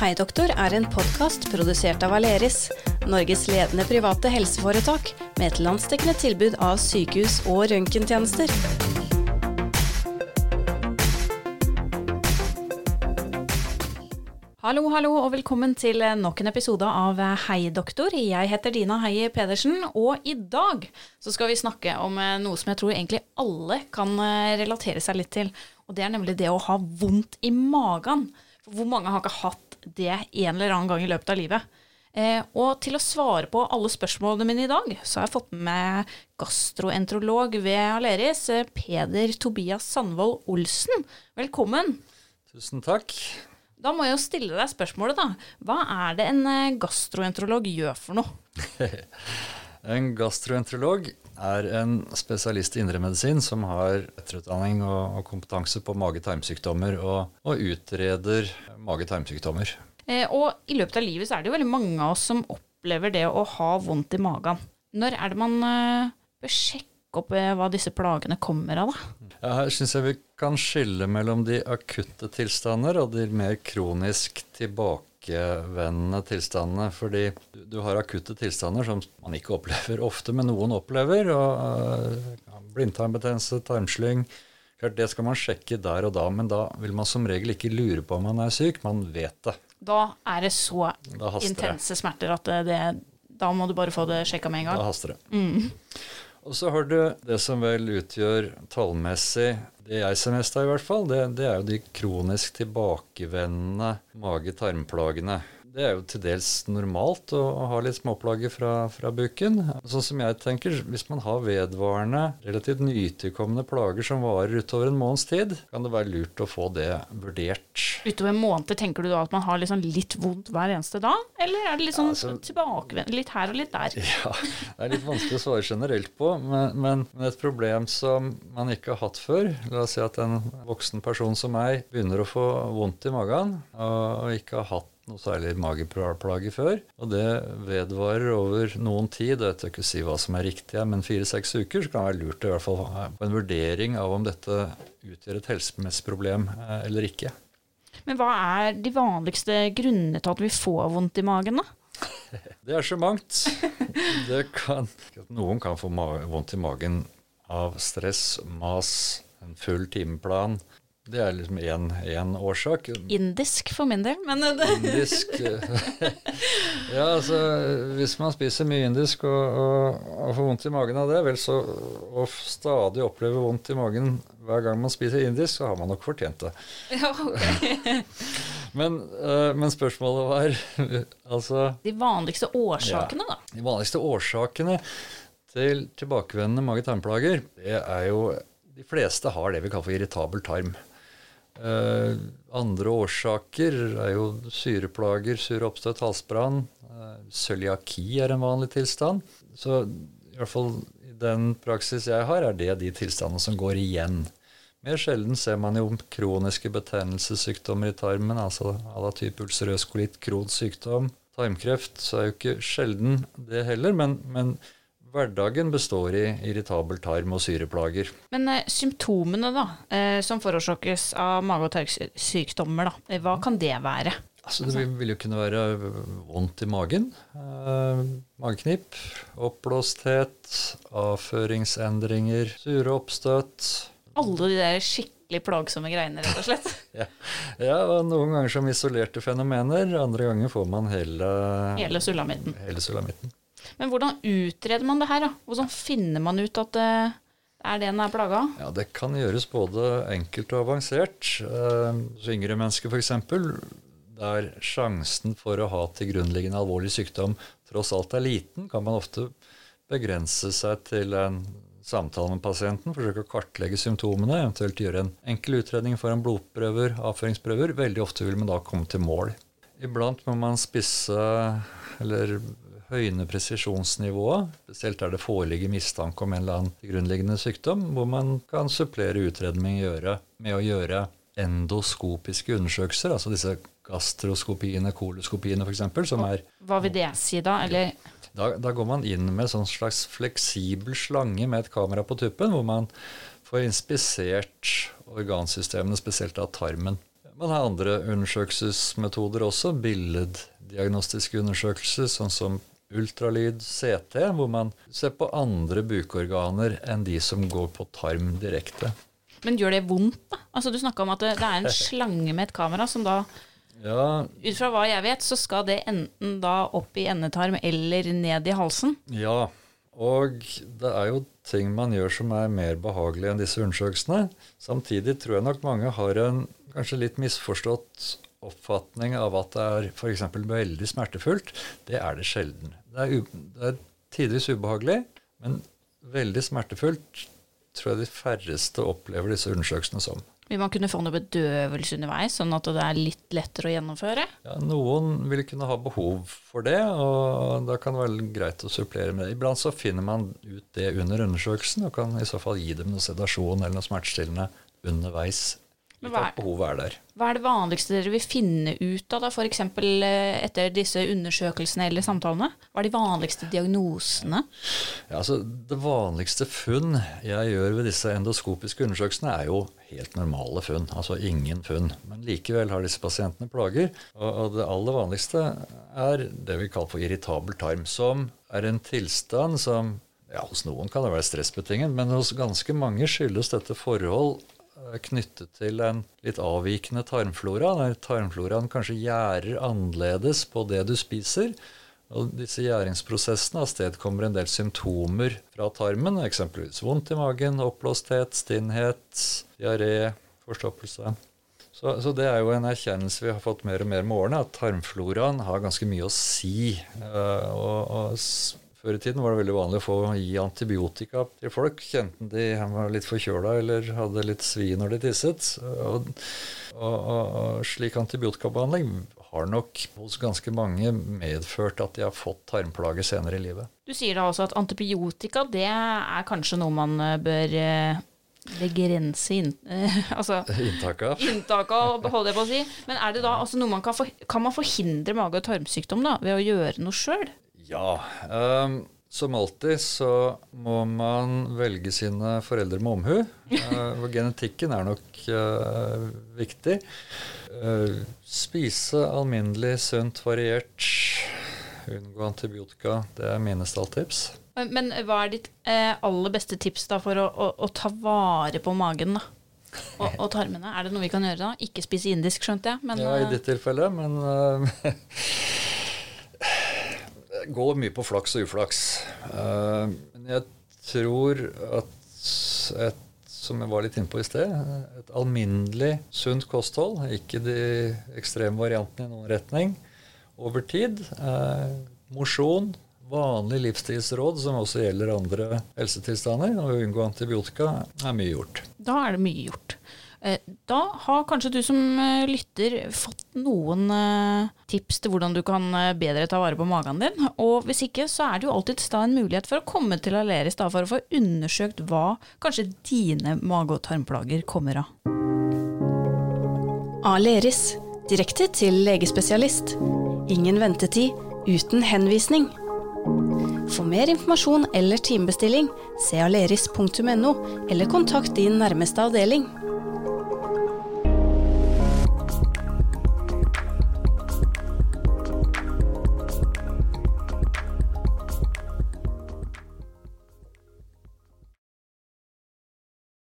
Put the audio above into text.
Hei doktor er en podkast produsert av Aleris, Norges ledende private helseforetak med et landsdekkende tilbud av sykehus- og røntgentjenester. Hallo, hallo, og velkommen til nok en episode av Hei doktor. Jeg heter Dina Heie Pedersen, og i dag så skal vi snakke om eh, noe som jeg tror egentlig alle kan eh, relatere seg litt til. Og det er nemlig det å ha vondt i magen. For hvor mange har ikke hatt det en eller annen gang i løpet av livet? Eh, og til å svare på alle spørsmålene mine i dag, så har jeg fått med gastroenterolog ved Aleris, eh, Peder Tobias Sandvold Olsen. Velkommen. Tusen takk. Da må jeg jo stille deg spørsmålet, da. Hva er det en eh, gastroenterolog gjør for noe? en gastroenterolog er en spesialist i indremedisin som har etterutdanning og, og kompetanse på mage-tarmsykdommer og, og, utreder mage-tarmsykdommer. Eh, og i løpet av livet så er det jo veldig mange av oss som opplever det å ha vondt i magen. Når er det man eh, bør sjekke opp eh, hva disse plagene kommer av, da? Ja, her syns jeg vi kan skille mellom de akutte tilstander og de mer kronisk tilbakevendende tilstandene. Fordi du har akutte tilstander som man ikke opplever ofte, men noen opplever. og uh, Blindtarmbetennelse, tarmslyng. Klart, Det skal man sjekke der og da, men da vil man som regel ikke lure på om man er syk. Man vet det. Da er det så intense smerter at det, da må du bare få det sjekka med en gang. Da haster det. Mm. Og så har du det som vel utgjør tallmessig det jeg ser mest av, i hvert fall, det, det er jo de kronisk tilbakevendende mage-tarmplagene. Det er jo til dels normalt å, å ha litt småplager fra, fra, buken. Sånn som jeg tenker, Hvis man har vedvarende, relativt nytilkomne plager som varer utover en måneds tid, kan det være lurt å få det vurdert. Utover en måned, tenker du da at man har liksom litt vondt hver eneste dag? Eller er det litt sånn ja, altså, litt her og litt der? Ja, det er litt vanskelig å svare generelt på, men, men, men et problem som man ikke har hatt før La oss si at en voksen person som meg begynner å få vondt i magen og ikke har hatt noe særlig mageplage før. Og det vedvarer over noen tid. Jeg vet ikke si hva som er riktig, men fire-seks uker så kan det være lurt i hvert fall på en vurdering av om dette utgjør et helsemessig problem eh, eller ikke. Men hva er de vanligste grunnene til at vi får vondt i magen, da? Det er så mangt. Det kan, noen kan få vondt i magen av stress, mas, en full timeplan, det er liksom én årsak. Indisk for min del, men Indisk Ja, altså hvis man spiser mye indisk og, og, og, får vondt i magen av det, vel så og stadig opplever vondt i magen hver gang man spiser indisk, så har man nok fortjent det. Ja, okay. men, uh, men, spørsmålet var altså De vanligste årsakene, ja, da? De vanligste årsakene til tilbakevendende mage-tarmplager, det er jo de fleste har det vi kaller for irritabel tarm. Eh, andre årsaker er jo syreplager, sur oppstøt, halsbrann. Uh, cøliaki er en vanlig tilstand. Så i hvert fall i den praksis jeg har, er det de tilstandene som går igjen. Mer sjelden ser man jo kroniske betennelsessykdommer i tarmen, altså à la type ulcerøs kolitt, Crohns sykdom. Tarmkreft så er jo ikke sjelden det heller, men, men Hverdagen består i irritabel tarm og syreplager. Men eh, symptomene da, eh, som forårsakes av mage- og tarmsykdommer, da, eh, hva kan det være? Altså, det vil jo kunne være vondt i magen, eh, mageknip, oppblåsthet, avføringsendringer, sure oppstøt. Alle de der skikkelig plagsomme greiene, rett og slett? ja. ja, og noen ganger som isolerte fenomener, andre ganger får man hele Hele sulamitten. Hele sulamitten. Men hvordan utreder man det her? da? Hvordan finner man ut at det er det en er plaga av? Ja, Det kan gjøres både enkelt og avansert. Hos uh, yngre mennesker f.eks., der sjansen for å ha til grunnliggende alvorlig sykdom tross alt er liten, kan man ofte begrense seg til en samtale med pasienten, forsøke å kartlegge symptomene, eventuelt gjøre en enkel utredning foran blodprøver, avføringsprøver. Veldig ofte vil man da komme til mål. Iblant må man spisse eller høyne presisjonsnivået, spesielt der det foreligger mistanke om en eller annen grunnleggende sykdom, hvor man kan supplere utredning med å gjøre endoskopiske undersøkelser, altså disse gastroskopiene, koloskopiene f.eks., som er Hva vil det si da, eller? Da, da går man inn med sånn slags fleksibel slange med et kamera på tuppen, hvor man får inspisert organsystemene, spesielt av tarmen. Man har andre undersøkelsesmetoder også. Billeddiagnostiske undersøkelser, sånn som ultralyd, CT, hvor man ser på andre bukorganer enn de som går på tarm direkte. Men gjør det vondt, da? Altså Du snakka om at det, det er en slange med et kamera som da Ja, Ut fra hva jeg vet, så skal det enten da opp i endetarm eller ned i halsen. ja. Og det er jo ting man gjør som er mer behagelig enn disse undersøkelsene. Samtidig tror jeg nok mange har en kanskje litt misforstått oppfatning av at det er f.eks. veldig smertefullt. Det er det sjelden. Det er, det er tidvis ubehagelig, men veldig smertefullt tror jeg de færreste opplever disse undersøkelsene som. Vil man kunne få noe bedøvelse underveis, sånn at det er litt lettere å gjennomføre? Ja, noen vil kunne ha behov for det, og da kan det være greit å supplere med det. Iblant så finner man ut det under undersøkelsen, og kan i så fall gi dem noe sedasjon eller noe smertestillende underveis. Hva er- behovet er der. Hva er det vanligste dere vil finne ut av, da, f.eks. etter disse undersøkelsene eller samtalene? Hva er de vanligste diagnosene? Ja, altså, det vanligste funn jeg gjør ved disse endoskopiske undersøkelsene, er jo helt normale funn, altså ingen funn. Men likevel har disse pasientene plager. Og, det aller vanligste er det vi kaller for irritabel tarm, som er en tilstand som ja, Hos noen kan det være stressbetinget, men hos ganske mange skyldes dette forhold eh, knyttet til en litt avvikende tarmflora, der tarmfloraen kanskje gjærer annerledes på det du spiser. Og disse gjæringsprosessene avstedkommer en del symptomer fra tarmen, eksempelvis vondt i magen, oppblåsthet, stinnhet, diaré, forstoppelse. Så, så det er jo en erkjennelse vi har fått mer og mer med årene, at tarmfloraen har ganske mye å si. Eh, og, og før i tiden var det veldig vanlig å få gi antibiotika til folk, enten de var litt forkjøla eller hadde litt svi når de tisset. Og, og, og, slik antibiotikabehandling har nok hos ganske mange medført at de har fått tarmplager senere i livet. Du sier da også at antibiotika det er kanskje noe man eh, bør eh, begrense inn, eh, altså Inntak inntaket av, holder jeg på å si. Men er det da altså noe man kan, for, kan man forhindre mage- og tarmsykdom da, ved å gjøre noe sjøl? Ja. Um, som alltid så må man velge sine foreldre med omhu. For og genetikken er nok uh, viktig. Uh, spise alminnelig, sunt, variert. Unngå antibiotika. Det er mine stalltips. Men hva er ditt eh, aller beste tips da for å, å, å ta vare på magen da? Og, og tarmene? Er det noe vi kan gjøre da? Ikke spise indisk, skjønte jeg. Men, Ja, i eh, ditt tilfelle, men eh, Det går mye på flaks og uflaks. Uh, men jeg tror at et som jeg var litt inne på i sted, et alminnelig sunt kosthold, ikke de ekstreme variantene i noen retning, over tid, eh, mosjon, vanlig livsstilsråd, som også gjelder andre helsetilstander, og unngå antibiotika, er mye gjort. Da er det mye gjort. Eh, Da har kanskje du som eh, lytter fått noen eh, tips til hvordan du kan bedre ta vare på magen din. Og hvis ikke, så er det jo alltids da en mulighet for å komme til Aleris da, for å få undersøkt hva kanskje dine mage- og tarmplager kommer av. Aleris. Direkte til legespesialist. Ingen ventetid, uten henvisning. For mer informasjon eller timebestilling, se aleris.no, eller kontakt din nærmeste avdeling.